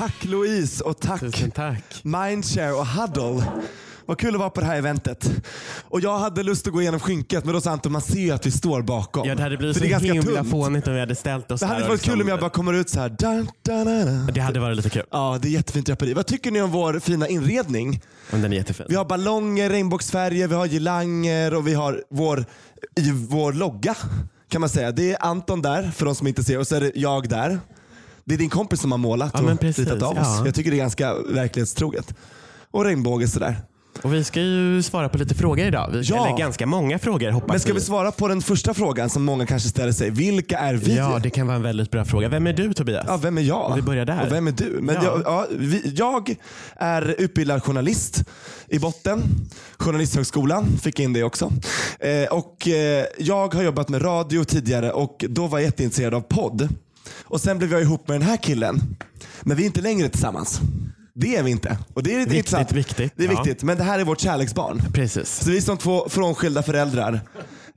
Tack Louise och tack Tusen tack. Mindshare och Huddle. Vad kul att vara på det här eventet. Och jag hade lust att gå igenom skynket men då sa Anton man ser ju att vi står bakom. Ja, det hade blivit För så det är ganska himla fånigt om vi hade ställt oss Det här hade och varit kul liksom- om jag bara kommer ut så här. Dun, dun, dun, dun. Det hade varit lite kul. Ja, det är jättefint draperi. Vad tycker ni om vår fina inredning? Men den är jättefin. Vi har ballonger, regnbågsfärger, vi har girlanger och vi har vår, i vår logga kan man säga. Det är Anton där för de som inte ser och så är det jag där. Det är din kompis som har målat Ja, och ritat av oss. ja. Jag tycker det är ganska verklighetstroget. Och regnbåge sådär. Och vi ska ju svara på lite frågor idag. Vi, Ja. Eller ganska många frågor hoppas Men ska vi svara på den första frågan som många kanske ställer sig. Vilka är vi? Ja, det kan vara en väldigt bra fråga. Vem är du Tobias? Ja, vem är jag? Och vi börjar där. Och vem är du? Men Ja. jag, ja, vi, jag är utbildad journalist i botten. Journalisthögskolan, fick in det också. Eh, och eh, Jag har jobbat med radio tidigare och då var jag jätteintresserad av podd. Och Sen blev jag ihop med den här killen. Men vi är inte längre tillsammans. Det är vi inte. Och det är lite Viktigt, intressant. viktigt. Det är Ja. viktigt. Men det här är vårt kärleksbarn. Precis. Så vi är som två frånskilda föräldrar.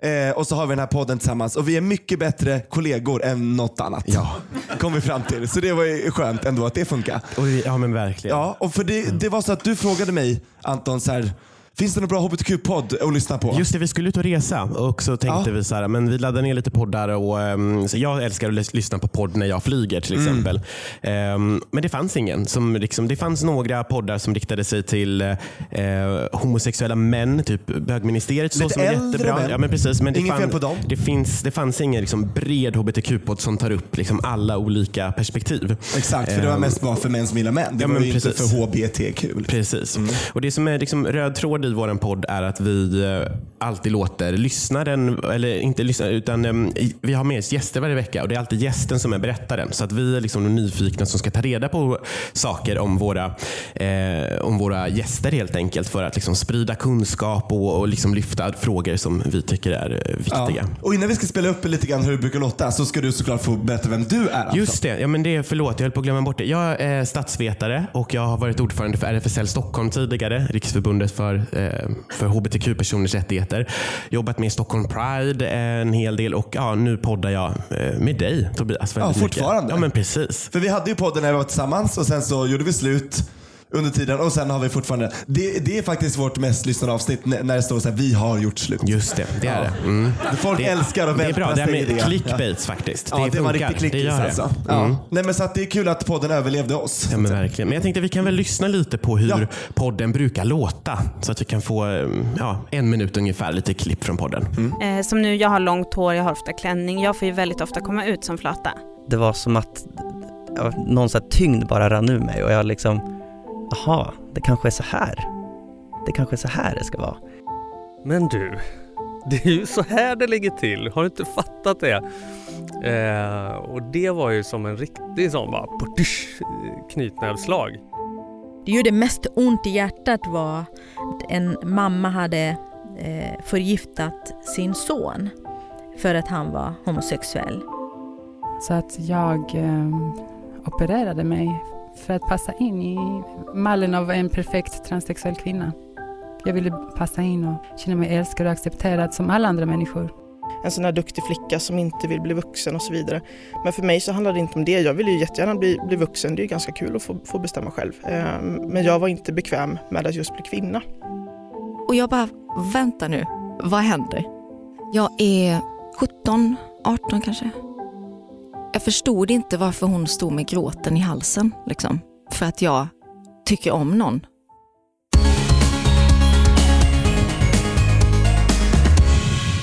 Eh, och så har vi den här podden tillsammans. Och vi är mycket bättre kollegor än något annat. Ja. Kom vi fram till. Så det var ju skönt ändå att det funkar. Och vi, ja men verkligen. Ja, och för det, det var så att du frågade mig Anton, så här, finns det någon bra hbtq-podd att lyssna på? Just det, vi skulle ut och resa och så tänkte Ja. vi så här, men vi laddar ner lite poddar och um, så jag älskar att lys- lyssna på podd när jag flyger till Mm. exempel. Ehm, men det fanns ingen. Som liksom, det fanns några poddar som riktade sig till eh, homosexuella män, typ bögministeriet. Så, Lite som är äldre jättebra. män. Ja, men precis, men det, Inget fel på dem. det, finns, det fanns ingen liksom, bred hbtq-podd som tar upp liksom, alla olika perspektiv. Exakt, för det var Ehm, mest bara för män som gillar män. Det Ja, var men ju inte precis. för HBTQ. Precis. Mm. Och Det som är liksom röd tråd i vår podd är att vi eh, alltid låter lyssnaren, eller inte lyssnaren, utan eh, i- vi har med oss gäster varje vecka och det är alltid gästen som är berättaren. Så att vi är liksom de nyfikna som ska ta reda på saker om våra, eh, om våra gäster helt enkelt för att liksom sprida kunskap och, och liksom lyfta frågor som vi tycker är eh, Ja. viktiga. Och innan vi ska spela upp lite grann hur det brukar låta så ska du såklart få berätta vem du är. Anton. Just det, ja, men det förlåt jag höll på att glömma bort det. Jag är statsvetare och jag har varit ordförande för RFSL Stockholm tidigare, Riksförbundet för, för hbtq-personers rättigheter. Jobbat med Stockholm Pride en hel del och ja, nu poddar jag eh, med dig Tobias. Ja, mycket. fortfarande. Ja, men precis. För vi hade ju podden när vi var tillsammans och sen så gjorde vi slut under tiden och sen har vi fortfarande, det, det är faktiskt vårt mest lyssnade avsnitt när det står så här, vi har gjort slut. Just det, det är det. Mm. Folk Det- älskar att Det är vältra bra, det är sig i med det. clickbaits faktiskt. Ja, det, var riktigt det gör alltså. Det. Ja. Mm. Nej, men så att det är kul att podden överlevde oss. Ja, men verkligen. Men jag tänkte vi kan väl lyssna lite på hur Ja. podden brukar låta. Så att vi kan få eh, ja, en minut ungefär, lite klipp från podden. Mm. Eh, som nu, jag har långt hår, jag har ofta klänning. Jag får ju väldigt ofta komma ut som flata. Det var som att ja, någon så här tyngd bara rann ur mig och jag liksom, jaha, det kanske är så här. Det kanske är så här det ska vara. Men du, det är ju så här det ligger till. Har du inte fattat det? Eh, och det var ju som en riktig sån bara knytnävsslag. Det gjorde mest ont i hjärtat var att en mamma hade eh, förgiftat sin son för att han var homosexuell. Så att jag eh, opererade mig för att passa in i mallen av en perfekt transsexuell kvinna. Jag ville passa in och känna mig älskad och accepterad som alla andra människor. en sån här duktig flicka som inte vill bli vuxen och så vidare. Men för mig så handlar det inte om det. Jag vill ju jättegärna bli, bli vuxen. Det är ju ganska kul att få, få bestämma själv. Eh, Men jag var inte bekväm med att just bli kvinna. Och jag bara, vänta nu, vad händer? Jag är 17, 18 kanske. Jag förstod inte varför hon stod med gråten i halsen. Liksom, för att jag tycker om någon.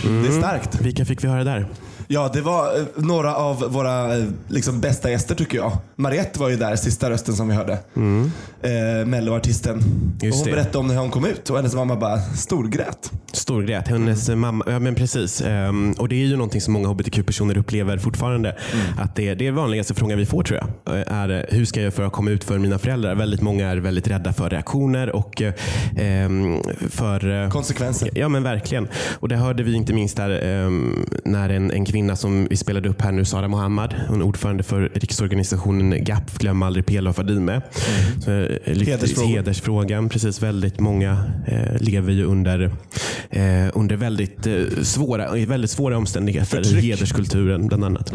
Mm. Det är starkt. Vilka fick vi höra där? Ja, det var eh, några av våra eh, liksom, bästa gäster tycker jag. Mariette var ju där, sista rösten som vi hörde. Mm. Eh, Melloartisten. Och hon det. berättade om när hon kom ut och hennes mamma bara storgrät. Storgrät. Hennes mamma, ja men precis. Ehm, och det är ju någonting som många hbtq-personer upplever fortfarande. Att det, det är vanligaste frågan vi får tror jag. Är hur ska jag göra för att komma ut för mina föräldrar? Väldigt många är väldigt rädda för reaktioner och ehm, för Konsekvenser. Ja men verkligen. Och det hörde vi inte minst där ehm, när en, en kvinna som vi spelade upp här nu, Sara Mohammad, hon är ordförande för riksorganisationen GAP, Glöm aldrig Pela och Fadime. Så, eh, Hedersfrågor. hedersfrågan. Precis, väldigt många eh, lever ju under, eh, under väldigt, eh, svåra, väldigt svåra omständigheter. Förtryck. Hederskulturen bland annat.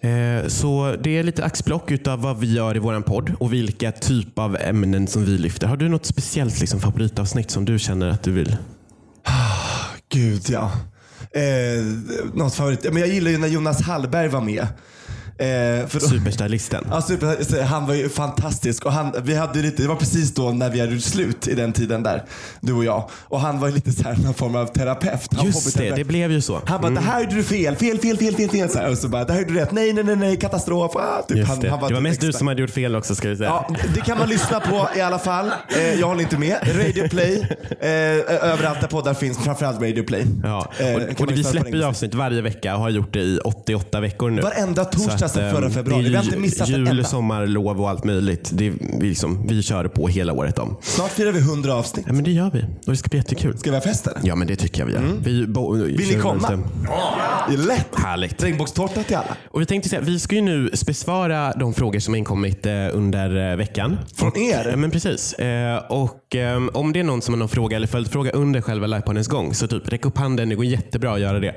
Eh, Så det är lite axplock utav vad vi gör i våran podd och vilka typ av ämnen som vi lyfter. Har du något speciellt liksom, favoritavsnitt som du känner att du vill? Gud ja. Eh, något favorit. Men jag gillar ju när Jonas Hallberg var med. Eh, för då, Superstylisten. Ja, super, han var ju fantastisk. Och han, vi hade lite, det var precis då när vi hade gjort slut i den tiden där, du och jag. Och han var ju lite så här någon form av terapeut. Han Just det, det blev ju så. Han bara, det här gjorde du fel, fel, fel, fel, fel, fel. Så här, och så bara, det här gjorde du rätt. Nej, nej, nej, nej, katastrof. Ah, typ. Han, det. han det var typ mest du expert. som hade gjort fel också ska vi säga. Ja, det kan man lyssna på i alla fall. Eh, jag håller inte med. Radio Play, eh, överallt där poddar finns, framförallt Radio Play. Ja. Eh, Och, och vi släpper ju avsnitt varje vecka och har gjort det i 88 veckor nu. Varenda torsdag Att, sedan förra ehm, februari. Vi har inte missat Jul, enda. sommar, lov och allt möjligt. Det vi, liksom, vi kör på hela året om. Snart firar vi 100 avsnitt. Ja, men det gör vi. Och det ska bli jättekul. Ska vi ha fest eller? Ja, men det tycker jag vi gör. Vi, bo, Vill ni komma? Det är lätt. Härligt. Regnbågstårta till alla. Och vi tänkte säga, vi ska ju nu besvara de frågor som har inkommit eh, under eh, veckan. Från er? Ja, men precis. Eh, och eh, om det är någon som har någon fråga eller följdfråga under själva livepoddens gång, så typ räck upp handen. Det går jättebra att göra det.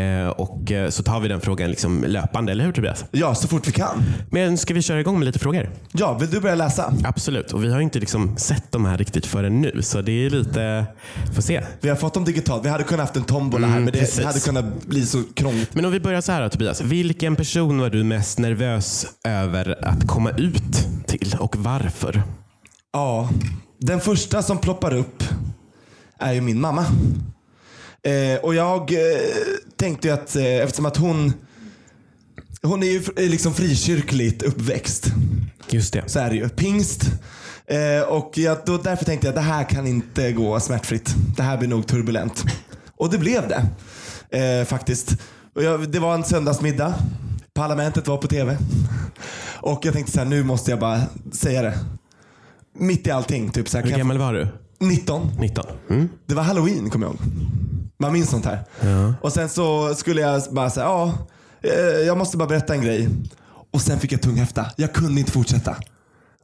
Eh, och eh, så tar vi den frågan liksom löpande, eller hur Tobias? Ja, så fort vi kan. Men ska vi köra igång med lite frågor? Ja, vill du börja läsa? Absolut. Och vi har inte liksom sett de här riktigt förrän nu, så det är lite... Får se. Vi har fått dem digitalt. Vi hade kunnat haft en tombola här, Mm, men det precis. hade kunnat bli så krångligt. Men om vi börjar så här då, Tobias. Vilken person var du mest nervös över att komma ut till och varför? Ja, den första som ploppar upp är ju min mamma. Eh, och jag eh, tänkte ju att eh, eftersom att hon hon är ju liksom frikyrkligt uppväxt. Just det. Så är det ju. Pingst. Eh, och jag, då, därför tänkte jag att det här kan inte gå smärtfritt. Det här blir nog turbulent. Och det blev det. Eh, faktiskt. Jag, det var en söndagsmiddag. Parlamentet var på tv. Och jag tänkte så här, nu måste jag bara säga det. Mitt i allting. Typ så här, Hur gammal var du? få- 19. 19. Mm. Det var halloween kommer jag ihåg. Man minns sånt här. Ja. Och sen så skulle jag bara säga, ja, eh, jag måste bara berätta en grej. Och sen fick jag tunghäfta. Jag kunde inte fortsätta.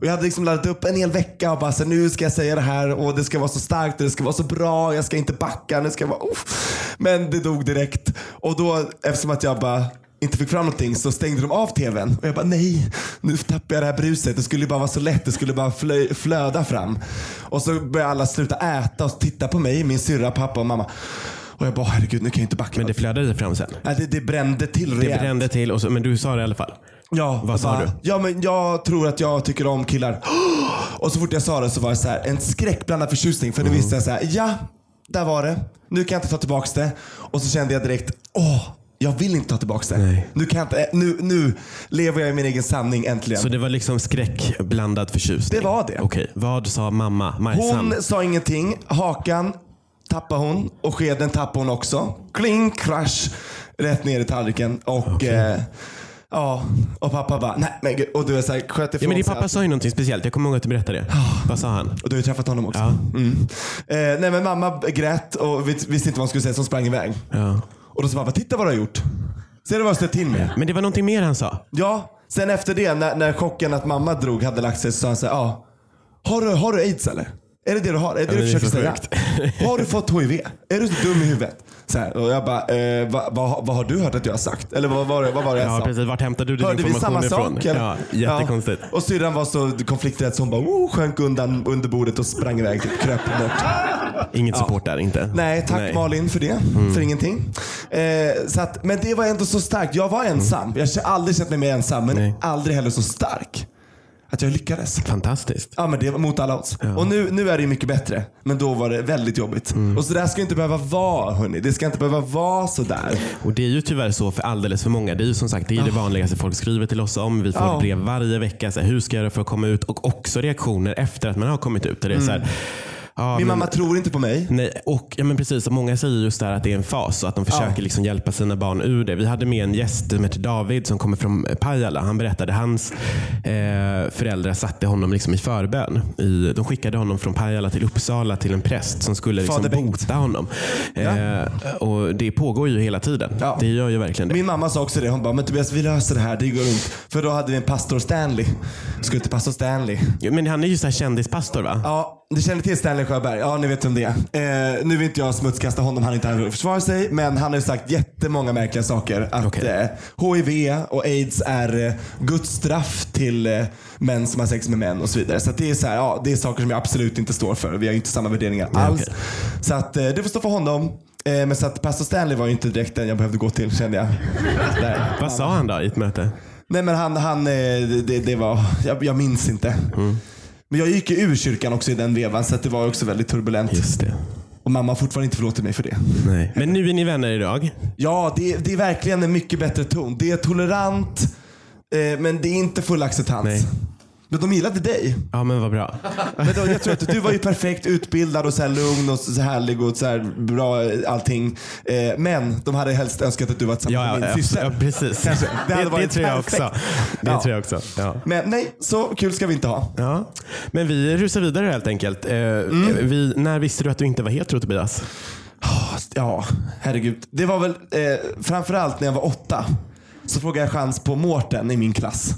Och jag hade liksom laddat upp en hel vecka och bara så här, nu ska jag säga det här och det ska vara så starkt och det ska vara så bra. Jag ska inte backa. Det ska vara, uff. Men det dog direkt. Och då, eftersom att jag bara inte fick fram någonting så stängde de av tvn. Och jag bara nej, nu tappar jag det här bruset. Det skulle ju bara vara så lätt. Det skulle bara flö- flöda fram. Och så började alla sluta äta och titta på mig, min syrra, pappa och mamma. Och jag bara herregud, nu kan jag inte backa. Men det flödade fram sen? Nej, det, det brände till Det rejält. brände till, och så, men du sa det i alla fall? Ja, Vad sa bara, du? Ja, men jag tror att jag tycker om killar. Och så fort jag sa det så var det så här, en skräckblandad förtjusning. För då Mm. visste jag så här, ja, där var det. Nu kan jag inte ta tillbaka det. Och så kände jag direkt, åh, jag vill inte ta tillbaka det. Nej. Nu, kan jag inte, nu, nu lever jag i min egen sanning äntligen. Så det var liksom skräckblandad förtjusning? Det var det. Okej, vad sa mamma, Majsan? Hon sa ingenting. Hakan tappade hon och skeden tappade hon också. Kling, crash, rätt ner i tallriken. Och eh, ja, och pappa bara, nej men gud. Och du är såhär, sköt Ja, ifrån men din sig pappa allt. sa ju någonting speciellt. Jag kommer ihåg att du berättade det. Vad sa han? Och du har ju träffat honom också. Ja. Mm. Eh, nej men mamma grät och vis- visste inte vad hon skulle säga så hon sprang iväg. Ja. Och då sa pappa, titta vad du har gjort. Ser du vad jag ställt till med? Men det var någonting mer han sa. Ja, sen efter det när, när chocken att mamma drog hade lagt sig så sa han så här, ja. Har du, har du aids eller? Är det det du har? Är det du det är försöker säga? Har du fått HIV? Är du så dum i huvudet? Så här, och jag bara, eh, vad, vad, vad har du hört att jag har sagt? Eller vad var det, vad var det jag Ja, sa? precis. Vart hämtade du din Hörde vi information samma ifrån? sak? eller? Ja, jättekonstigt. Ja. Och syrran var så konflikträdd så hon bara oh, sjönk undan under bordet och sprang iväg. Typ, kröp bort. Inget support där inte? Nej, tack Nej. Malin för det. För ingenting. Eh, så att, men det var ändå så starkt. Jag var ensam. Jag har aldrig känt mig mer ensam, men Nej. aldrig heller så stark. Att jag lyckades. Fantastiskt. Ja men det var mot alla odds. Och nu, nu är det mycket bättre. Men då var det väldigt jobbigt. Och så där ska inte behöva vara hörni. Det ska inte behöva vara så där. Och det är ju tyvärr så för alldeles för många. Det är ju som sagt det, är det vanligaste folk skriver till oss om. Vi får Ja. brev varje vecka. Så här, hur ska jag göra för att komma ut? Och också reaktioner efter att man har kommit ut. Och Det är så här, ja, Min men- mamma tror inte på mig. Nej, och ja, men precis. Och många säger just det här att det är en fas och att de försöker liksom hjälpa sina barn ur det. Vi hade med en gäst som heter David som kommer från Pajala. Han berättade att hans eh, föräldrar satte honom liksom i förbön. I, de skickade honom från Pajala till Uppsala till en präst som skulle liksom Fader bota honom. Eh, och Det pågår ju hela tiden. Ja. Det gör ju verkligen det. Min mamma sa också det. Hon bara, men Tobias vi löser det här. Det går runt. För då hade vi en pastor Stanley. Skulle till pastor Stanley. Men han är ju så här kändispastor va? Ja, ni känner till Stanley Sjöberg? Ja, ni vet vem det är. Eh, nu vill inte jag smutskasta honom, han är inte här för att försvara sig. Men han har ju sagt jättemånga märkliga saker. Att Okej. eh, HIV och aids är eh, Guds straff till eh, män som har sex med män och så vidare. Så det är så här, ja, det är saker som jag absolut inte står för. Vi har ju inte samma värderingar Nej, alls. okej. Så att eh, det får stå för honom. Eh, men så att pastor Stanley var ju inte direkt den jag behövde gå till kände jag. Där. Vad sa han då i ett möte? Nej men han, han det, det var, jag, jag minns inte. Mm. Men jag gick ju ur kyrkan också i den vevan så att det var också väldigt turbulent. Just det. Och mamma har fortfarande inte förlåtit mig för det. Nej. Men nu är ni vänner idag? Ja, det, det är verkligen en mycket bättre ton. Det är tolerant, eh, men det är inte full acceptans. Nej. Men de gillade dig. Ja, men vad bra. Men då, jag tror att du var ju perfekt utbildad och så här lugn och så härlig och så här bra allting. Eh, men de hade helst önskat att du var tillsammans Ja, med ja, min syster. ja precis. Kanske. Det, hade det, varit tror jag perfekt. också. Det Ja. tror jag också. Ja. Men nej, så kul ska vi inte ha. Ja. Men vi rusar vidare helt enkelt. Eh, Mm. vi, när visste du att du inte var hetero Tobias? Ja, herregud. Det var väl eh, framförallt när jag var åtta. Så frågade jag chans på Mårten i min klass.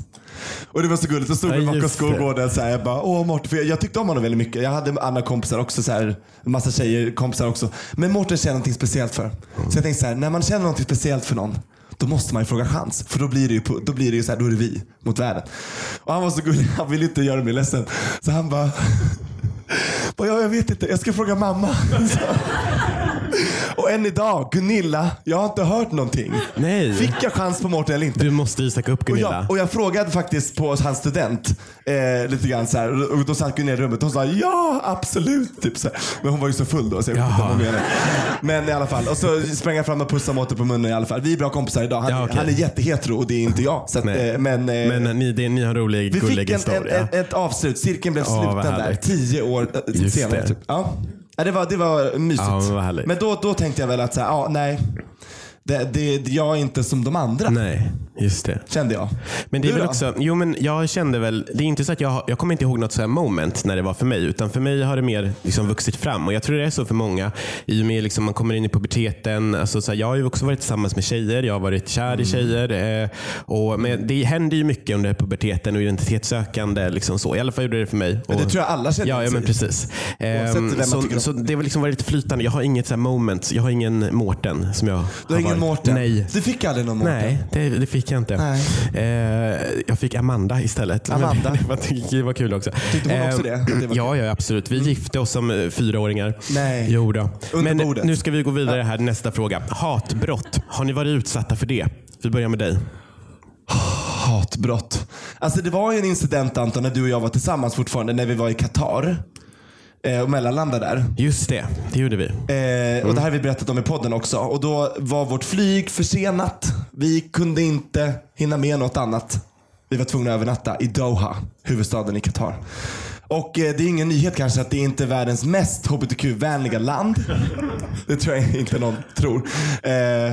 Och det var så gulligt. Då stod Ja, vi bakom skolgården så här, jag bara, åh Mårten. För jag, jag tyckte om honom väldigt mycket. Jag hade andra kompisar också, så här, massa tjejer kompisar också. Men Mårten känner någonting speciellt för. Så jag tänkte så här, när man känner någonting speciellt för någon. Då måste man ju fråga chans. För då blir det ju, då blir det ju så här, då är det vi mot världen. Och han var så gullig, han ville inte göra mig ledsen. Så han bara, ja, jag vet inte, jag ska fråga mamma. Och än idag, Gunilla, jag har inte hört någonting. Nej. Fick jag chans på Mårten eller inte? Du måste ju söka upp Och Gunilla. jag, och jag frågade faktiskt på hans student eh, lite grann så här, och då satt Gunilla i rummet och hon sa ja absolut. Typ så här. Men hon var ju så full då så jag vet inte vad hon menade. Men i alla fall. Och så sprang jag fram och pussade Mårten på munnen i alla fall. Vi är bra kompisar idag. Han, Ja, okej. han är jättehetero och det är inte jag. Så att, eh, men, eh, Men ni, det, ni har en rolig, vi gullig fick en, en, historia. en, ett avslut. Cirkeln blev Ja, sluten där. Tio år eh, Just senare. Typ. Ja. Ja, det, var, det var mysigt. Ja, men vad härligt. Men då, då tänkte jag väl att så här, ja, nej. Det, det, jag är inte som de andra. Nej, just det. Kände jag. Men det är Du väl då? också, jo men jag kände väl, det är inte så att jag, har- jag kommer inte ihåg något så här moment när det var för mig. Utan för mig har det mer liksom vuxit fram. Och jag tror det är så för många. I och med liksom man kommer in i puberteten. Alltså så här, jag har ju också varit tillsammans med tjejer. Jag har varit kär Mm. i tjejer. Eh, och, men det händer ju mycket under puberteten och identitetssökande. Liksom så. I alla fall gjorde det för mig. Men det tror jag alla känner Ja, ja men precis. Man så, så det har liksom varit lite flytande. Jag har inget så här moment. Jag har ingen Mårten som jag Du har ingen varit. Mårten? Nej. Du fick aldrig någon Mårten? Nej, det, det fick jag inte. Eh, jag fick Amanda istället. Amanda. Det var, det var kul också. Tyckte hon också Eh, det? Att det Mm. ja, ja, absolut. Vi gifte oss som eh, fyraåringar. Nej. Jo då. Under Men bordet. nu ska vi gå vidare här. Nästa fråga. Hatbrott. Har ni varit utsatta för det? Vi börjar med dig. Hatbrott. Alltså det var ju en incident Anton när du och jag var tillsammans fortfarande när vi var i Qatar. Eh, och mellanlandade där. Just det, det gjorde vi. Eh, och det här har vi berättat om i podden också. Och då var vårt flyg försenat. Vi kunde inte hinna med något annat. Vi var tvungna att övernatta i Doha, huvudstaden i Qatar. Och eh, det är ingen nyhet kanske att det inte är världens mest hbtq-vänliga land. Det tror jag inte någon tror. Eh,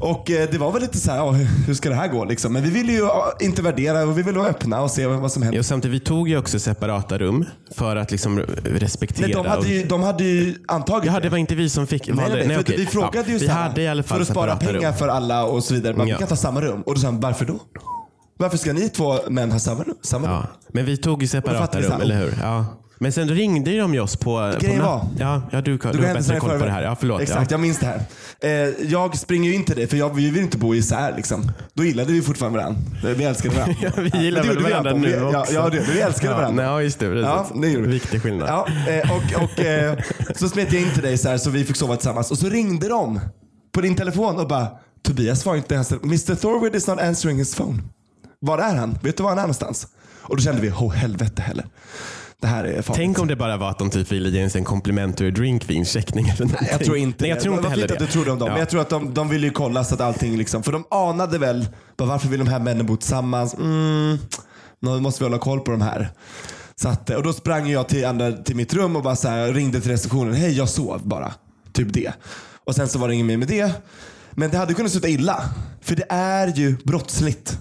och eh, det var väl lite så här, ja, hur- ska det här gå liksom? Men vi ville ju inte värdera och vi ville vara öppna och se vad som händer. Ja, samtidigt, vi tog ju också separata rum för att liksom respektera. Nej, de hade ju, de hade ju antagit Ja, det var inte vi som fick. Nej, nej, nej, okej. vi frågade Ja, ju Vi hade i alla fall för att spara pengar rum. för alla och så vidare. Men Ja. Vi kan ta samma rum. Och då sa han, varför då? Varför ska ni två män ha samma rum? Samma rum? Ja, men vi tog ju separata rum, eller hur? Ja. Men sen ringde ju de ju oss på... Grejen var- Ja, ja, du, du, går har bättre koll på det här. Ja, förlåt. Exakt, ja. jag minns det här. Eh, jag springer ju in till det för jag, vi vill inte bo isär. Liksom. Då gillade vi fortfarande varandra. Vi älskade varandra. Ja, vi gillar väl varandra nu vi, ja, också. ja, det, vi älskade ja, varandra. Ja, just det. Precis. Ja, det gjorde vi. Viktig skillnad. Ja, eh, och, och, eh, så smet jag in till dig så, här, så vi fick sova tillsammans. Och så ringde de på din telefon och bara Tobias svarar inte ens. Mr Thorwood is not answering his phone. Var är han? Vet du var han är någonstans? Och då kände vi, oh helvete heller. Det här är farligt. Tänk om det bara var att de typ ville ge ens en complimentary drinkvincheckning eller någonting. Jag tror inte Nej, jag tror inte heller det. att du trodde om dem. Ja. Men jag tror att de, de ville ju kolla så att allting liksom, för de anade väl, bara, varför vill de här männen bo tillsammans? Mm, nu måste vi hålla koll på de här. Så att, och då sprang jag till, andra, till mitt rum och bara så här, ringde till receptionen. Hej, jag sov bara. Typ det. Och sen så var det inget mer med det. Men det hade kunnat sluta illa. För det är ju brottsligt.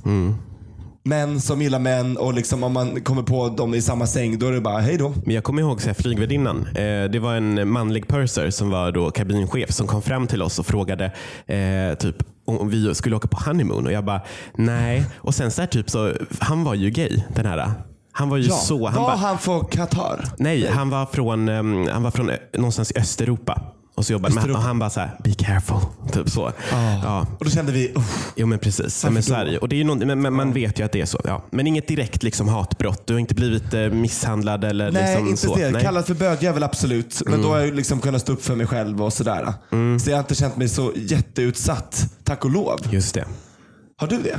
Män som gillar män och liksom om man kommer på dem i samma säng, då är det bara hej då. Men jag kommer ihåg så här, flygvärdinnan. Eh, det var en manlig purser som var då kabinchef som kom fram till oss och frågade eh, typ om vi skulle åka på honeymoon och jag bara nej. Och sen så här, typ så, han var ju gay den här. Han var ju Ja. så... Han var bara, han från Qatar? nej, han var från, ehm, han var från eh, någonstans i Östeuropa. Och så jobbade Östeuropa. och han bara så här, be careful. Typ så. Ja. Och då kände vi, uff, Jo men precis. Ja, men så är det ju. Och det är ju någon, men, men man vet ju att det är så. Ja. Men inget direkt liksom, hatbrott. Du har inte blivit eh, misshandlad eller nej liksom inte så. det. Nej. Kallat för bögjävel absolut. Men då har jag liksom kunnat stå upp för mig själv och sådär. Så jag har inte känt mig så jätteutsatt, tack och lov. Just det. Har du det?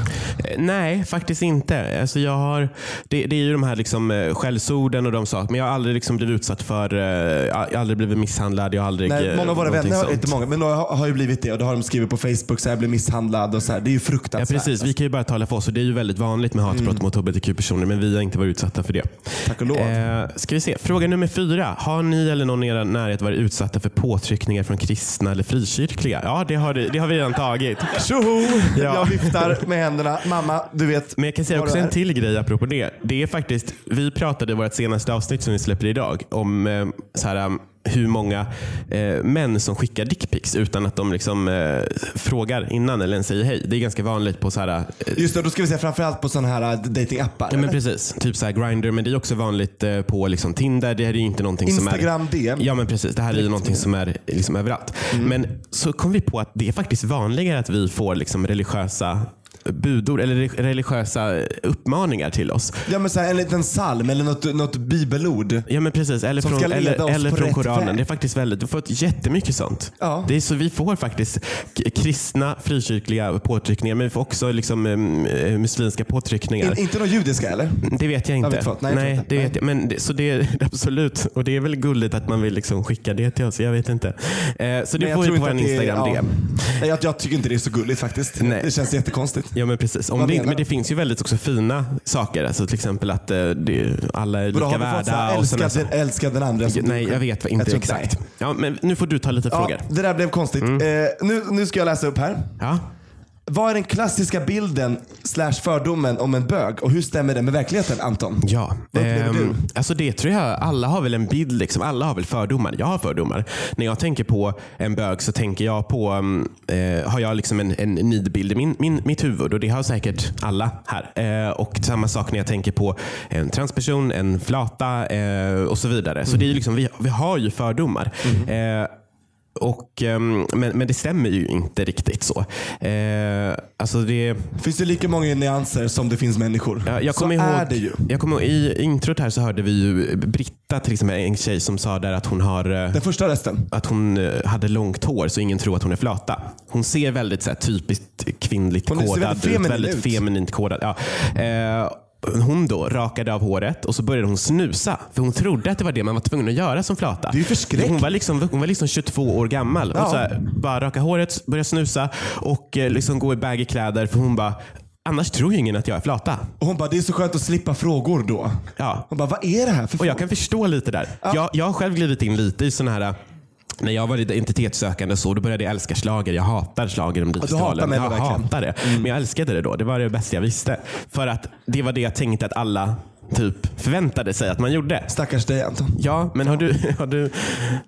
Eh, Nej, faktiskt inte. Alltså jag har, det, det är ju de här liksom, eh, skällsorden och de sakerna. Men jag har aldrig liksom blivit utsatt för, eh, jag har aldrig blivit misshandlad. Jag har aldrig, Nej, många av våra vänner, sånt. inte många, men några har, har ju blivit det och då har de skrivit på Facebook så här, jag blev misshandlad och så här. Det är ju Ja, fruktansvärt. precis. Vi kan ju bara tala för oss och det är ju väldigt vanligt med hatbrott Mm. mot hbtq-personer men vi har inte varit utsatta för det. Tack och lov. Eh, ska vi se. Fråga nummer fyra. Har ni eller någon i er närhet varit utsatta för påtryckningar från kristna eller frikyrkliga? Ja, det har, det har vi redan tagit. Tjoho! Ja. Jag viftar med händerna. Mamma, du vet. Men jag kan säga också en till grej apropå det. Det är faktiskt, vi pratade i vårt senaste avsnitt som vi släpper idag om eh, så här, um, hur många eh, män som skickar dickpics utan att de liksom, eh, frågar innan eller ens säger hej. Det är ganska vanligt på så här, eh, Just det, då ska vi säga framförallt på sådana här äh, datingappar. Ja, men precis. Typ så här Grindr, men det är också vanligt eh, på liksom Tinder. Det här är ju inte någonting Instagram som är... DM. Ja men precis. Det här är ju någonting som är liksom överallt. Men så kom vi på att det är faktiskt vanligare att vi får liksom religiösa budord eller re- religiösa uppmaningar till oss. Ja men så här, en liten psalm eller något, något bibelord. Ja men precis. Eller Som från, ska leda eller, oss eller på från rätt Koranen. väg. Det är faktiskt väldigt, har fått jättemycket sånt. Ja. Det är så vi får faktiskt kristna, frikyrkliga påtryckningar men vi får också liksom, eh, muslimska påtryckningar. In, inte något judiska eller? Det vet jag inte. vet vad. Nej, det vet jag. Men det, så det är absolut. Och det är väl gulligt att man vill liksom skicka det till oss. Jag vet inte. Eh, så det jag får vi på vår det Instagram ja. det. Nej, jag, jag tycker inte det är så gulligt faktiskt. Nej. Det känns jättekonstigt. Ja men precis. Om det, men det finns ju väldigt också fina saker. Alltså till exempel att eh, det, alla är lika värda. älska, den, älska den andra? Nej, jag vet inte inte- exakt. Ja, men nu får du ta lite Ja, frågor. det där blev konstigt. Mm. Eh, nu, nu ska jag läsa upp här. Ja. Vad är den klassiska bilden slash fördomen om en bög och hur stämmer det med verkligheten Anton? Ja, Vad upplever ehm, du? alltså det tror jag, alla har väl en bild, liksom. alla har väl fördomar. Jag har fördomar. När jag tänker på en bög så tänker jag på, mm, eh, har jag liksom en, en nidbild i min, min, mitt huvud och det har säkert alla här. Eh, och samma sak när jag tänker på en transperson, en flata eh, och så vidare. Så det är ju liksom, vi, vi har ju fördomar. Eh, och, ehm, men, men det stämmer ju inte riktigt så. Eh, alltså det... Finns det lika många nyanser som det finns människor? Ja, jag så kommer ihåg, är det ju. Jag kommer ihåg, I introt här så hörde vi ju Britta, till exempel, en tjej som sa där att hon har eh, Den första rösten. att hon eh, hade långt hår så ingen tror att hon är flata. Hon ser väldigt så här, typiskt kvinnligt Hon kodad väldigt ut. feminin Väldigt ut. feminint kodad. Ja. Eh, hon då rakade av håret och så började hon snusa. För hon trodde att det var det man var tvungen att göra som flata. Det är förskräckligt. Hon var liksom, hon var liksom 22 år gammal. Ja. Och så här, bara raka håret, börja snusa och eh, liksom gå i baggy kläder. För hon bara, annars tror ju ingen att jag är flata. Och hon bara, det är så skönt att slippa frågor då. Ja. Hon bara, vad är det här för Och jag kan förstå lite där. Jag, jag har själv glidit in lite i sådana här när jag var identitetssökande så då började jag älska slager. Jag hatar slager om. Mello Jag verkligen. Mm. hatar det. Men jag älskade det då. Det var det bästa jag visste. För att det var det jag tänkte att alla typ förväntade sig att man gjorde. Stackars dig Anton. Ja, men har du, har du,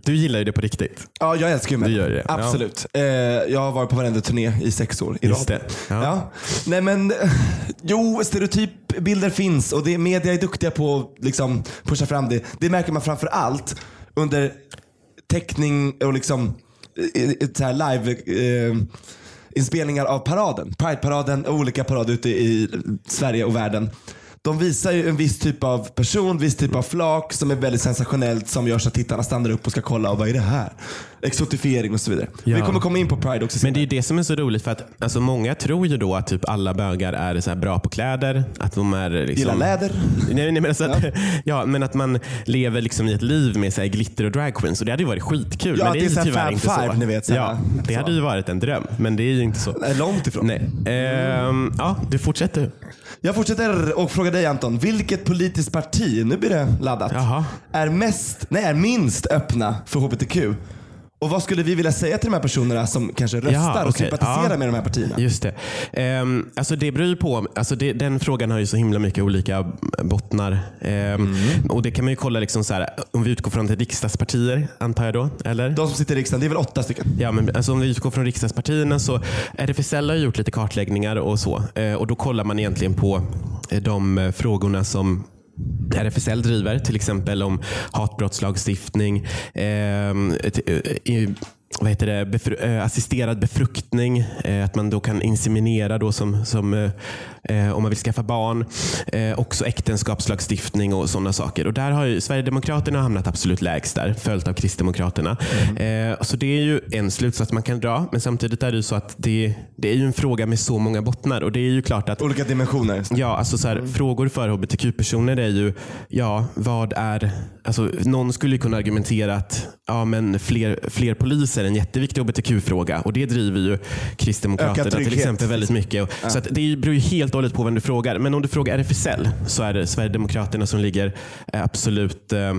du gillar ju det på riktigt. Ja, jag älskar ju. Du gör det, ja. Absolut. Eh, jag har varit på varenda turné i sex år i Just rad. Ja. Ja. Nej men, jo stereotypbilder finns och det, media är duktiga på att liksom, pusha fram det. Det märker man framför allt under teckning och liksom eh, eh, så här live eh, inspelningar av paraden. Pride-paraden och olika parader ute i Sverige och världen. De visar ju en viss typ av person, viss typ av flak som är väldigt sensationellt som gör så att tittarna stannar upp och ska kolla och vad är det här? Exotifiering och så vidare. Ja. Vi kommer komma in på Pride också Men det är ju senare. det som är så roligt för att alltså, många tror ju då att typ alla bögar är så bra på kläder. Att de är liksom, Gillar läder. Nej, nej, men, alltså att, ja. men att man lever liksom i ett liv med så här glitter och dragqueens. Och det hade ju varit skitkul. Ja, men det det är är tyvärr inte Five, så. ni vet, så ja, det Så. hade ju varit en dröm. Men det är ju inte så. Långt ifrån. Nej. Ehm, ja, du fortsätter. Jag fortsätter och frågar dig Anton. Vilket politiskt parti, nu blir det laddat, Jaha. är, mest, nej, är minst öppna för HBTQ? Och vad skulle vi vilja säga till de här personerna som kanske röstar Ja, och okej. sympatiserar Ja. med de här partierna? Just det. Ehm, alltså det beror på. Alltså det, den frågan har ju så himla mycket olika bottnar. Ehm, Och Det kan man ju kolla, liksom så här, om vi utgår från riksdagspartier, antar jag då? Eller? De som sitter i riksdagen, det är väl åtta stycken? Ja, men alltså om vi utgår från riksdagspartierna så RFSL har gjort lite kartläggningar och så. Eh, och Då kollar man egentligen på eh, de eh, frågorna som RFSL driver, till exempel om hatbrottslagstiftning, ehm, eh, vad heter det, befru, eh, assisterad befruktning, eh, att man då kan inseminera då som, som, eh, om man vill skaffa barn. Också äktenskapslagstiftning och sådana saker. Och där har ju Sverigedemokraterna hamnat absolut lägst där, följt av Kristdemokraterna. Eh, så det är ju en slutsats man kan dra, men samtidigt är det ju så att det, det är ju en fråga med så många bottnar. Och det är ju klart att Olika dimensioner. Ja, alltså så här, frågor för hbtq-personer är ju, ja, vad är... Alltså, någon skulle kunna argumentera att ja, men fler, fler poliser är en jätteviktig hbtq-fråga och det driver ju Kristdemokraterna till exempel väldigt mycket. Och, Så det beror ju helt och hållet på vem du frågar. Men om du frågar RFSL så är det Sverigedemokraterna som ligger eh, absolut eh,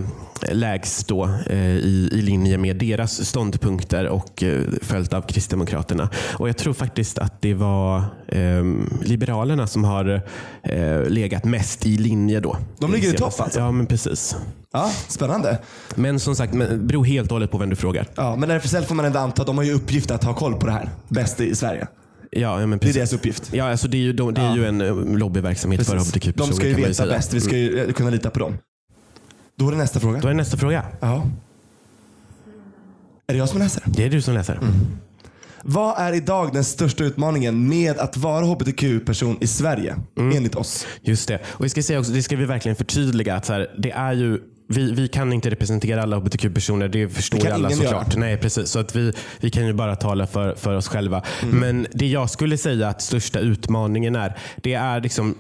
lägst då, eh, i, i linje med deras ståndpunkter och följt av Kristdemokraterna. Och Jag tror faktiskt att det var eh, Liberalerna som har eh, legat mest i linje då. De ligger i topp alltså? Ja, men precis. Ja, spännande. Men som sagt, men, det beror helt och hållet på vem du frågar. Ja, men RFSL får man ändå anta, de har ju uppgift att ha koll på det här. Bäst i Sverige. Ja, ja, men Det är precis. deras uppgift. Ja, alltså det är ju, de, det är ju en eh, lobbyverksamhet för Precis. hbtq-personer. De ska ju veta bäst. Vi ska ju eh, kunna lita på dem. Då är det nästa fråga. Då är nästa fråga. Ja. Är det jag som läser? Det är du som läser. Mm. Vad är idag den största utmaningen med att vara hbtq-person i Sverige? Mm. Enligt oss. Just det. Och vi ska säga också, det ska vi verkligen förtydliga. Att så här, det är ju vi, vi kan inte representera alla hbtq-personer, det förstår Det alla såklart. göra. Nej, precis. Så att vi, vi kan ju bara tala för, för oss själva. Mm. Men det jag skulle säga att största utmaningen är, det är liksom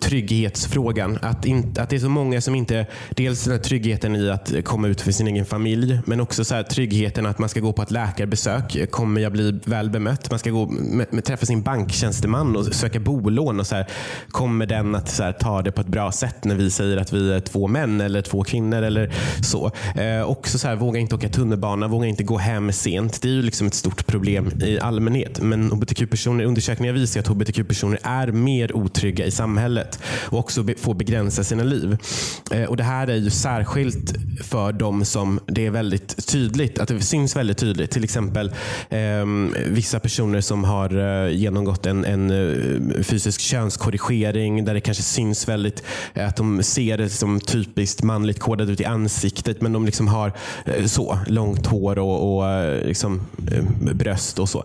trygghetsfrågan. Att, inte, att det är så många som inte, dels den här tryggheten i att komma ut för sin egen familj, men också så här tryggheten att man ska gå på ett läkarbesök. Kommer jag bli väl bemött? Man ska gå med, med, träffa sin banktjänsteman och söka bolån. Och så här, kommer den att så här, ta det på ett bra sätt när vi säger att vi är två män eller två kvinnor eller så. Eh, också så här, våga inte åka tunnelbana, våga inte gå hem sent. Det är ju liksom ett stort problem i allmänhet. Men hbtq-personer, undersökningar visar att hbtq-personer är mer otrygga i samhället och också be, får begränsa sina liv. Eh, och Det här är ju särskilt för de som det är väldigt tydligt, att det syns väldigt tydligt. Till exempel eh, vissa personer som har eh, genomgått en, en eh, fysisk könskorrigering där det kanske syns väldigt eh, att de ser det som typiskt manligt kodat ut i ansiktet men de liksom har eh, så långt hår och, och eh, liksom, eh, bröst och så.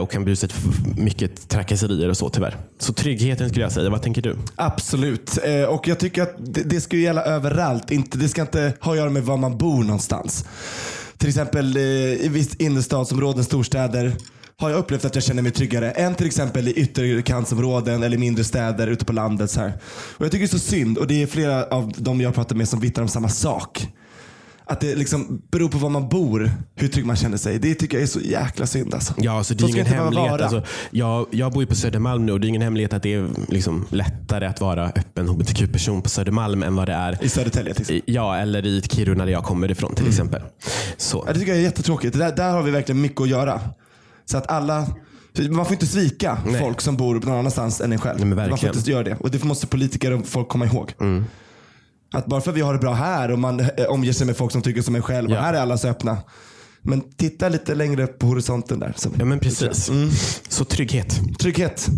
Och kan bli utsatt för mycket trakasserier och så tyvärr. Så tryggheten skulle jag säga. Vad tänker du? Absolut. Och jag tycker att det, ska gälla överallt. Det ska inte ha att göra med var man bor någonstans. Till exempel i visst innerstadsområden, storstäder har jag upplevt att jag känner mig tryggare än till exempel i ytterkantsområden eller mindre städer ute på landet. Så här. Och Jag tycker det är så synd och det är flera av de jag pratar med som vittnar om samma sak. Att det liksom beror på var man bor, hur trygg man känner sig. Det tycker jag är så jäkla synd alltså. Ja, alltså det Så är ska ingen hemlighet. Alltså, jag, jag bor ju på Södermalm nu och det är ingen hemlighet att det är liksom lättare att vara öppen hbtq-person på Södermalm än vad det är I Södertälje till exempel. ja, eller i Kiruna där jag kommer ifrån till exempel. Så. Ja, det tycker jag är jättetråkigt. Där, där har vi verkligen mycket att göra. Så att alla, man får inte svika Nej. folk som bor någon annanstans än en själv. Nej, man får inte göra det. Och det måste politiker och folk komma ihåg. Mm. Att bara för att vi har det bra här och man eh, omger sig med folk som tycker som en själv. Ja. Och här är alla så öppna. Men titta lite längre på horisonten där. Så, Ja men precis. Mm. Så trygghet. Trygghet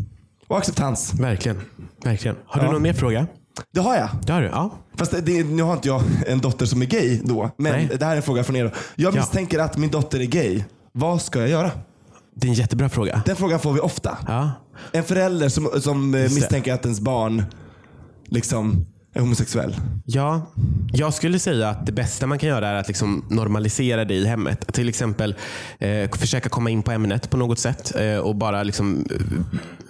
och acceptans. Verkligen. Verkligen. Har Ja. du någon mer fråga? Det har jag. Det har du? Ja. Fast det, nu har inte jag en dotter som är gay då. Men Nej. det här är en fråga från er. Jag Ja. misstänker att min dotter är gay. Vad ska jag göra? Det är en jättebra fråga. Den frågan får vi ofta. Ja. En förälder som, som eh, misstänker att ens barn liksom är homosexuell. Ja, jag skulle säga att det bästa man kan göra är att liksom normalisera det i hemmet. Till exempel eh, försöka komma in på ämnet på något sätt eh, och bara liksom, eh,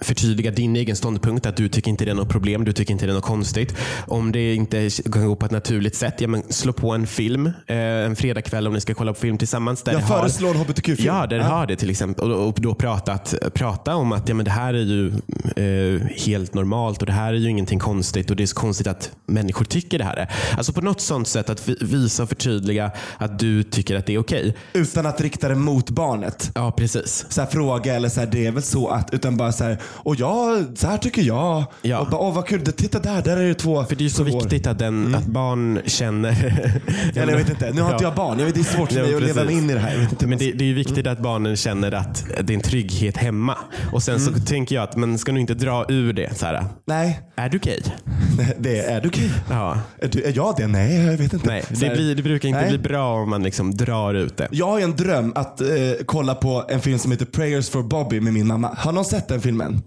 förtydliga din egen ståndpunkt. Att du tycker inte det är något problem, du tycker inte det är något konstigt. Om det inte kan gå på ett naturligt sätt, ja, men slå på en film eh, en fredagkväll om ni ska kolla på film tillsammans. Där Jag det har- föreslår en hbtq-film. Ja, där det har det till exempel. Och, och då pratat, prata om att ja, men det här är ju eh, helt normalt och det här är ju ingenting konstigt och det är så konstigt att människor tycker det här är. Alltså på något sånt sätt att vi- visa och förtydliga att du tycker att det är okej. Utan att rikta det mot barnet. Ja, precis. Så här, fråga eller så här, det är väl så att. Utan bara så här, och ja, så här tycker jag. Ja. Och bara, åh vad kul, titta där, där är det två. För det är ju så viktigt att, den, att barn känner... Eller jag vet inte, nu har inte jag barn. Jag vet, det är svårt för Ja, mig att leva mig in i det här. Inte Men det, det är ju viktigt att barnen känner att det är en trygghet hemma. Och sen så tänker jag att man ska nog inte dra ur det. Så här, Nej, är du gay? det är, är du gay? Ja. Är, du, är jag det? Nej, jag vet inte. Nej, det, blir, det brukar inte Nej. bli bra om man liksom drar ut det. Jag har ju en dröm att eh, kolla på en film som heter Prayers for Bobby med min mamma. Har någon sett den filmen?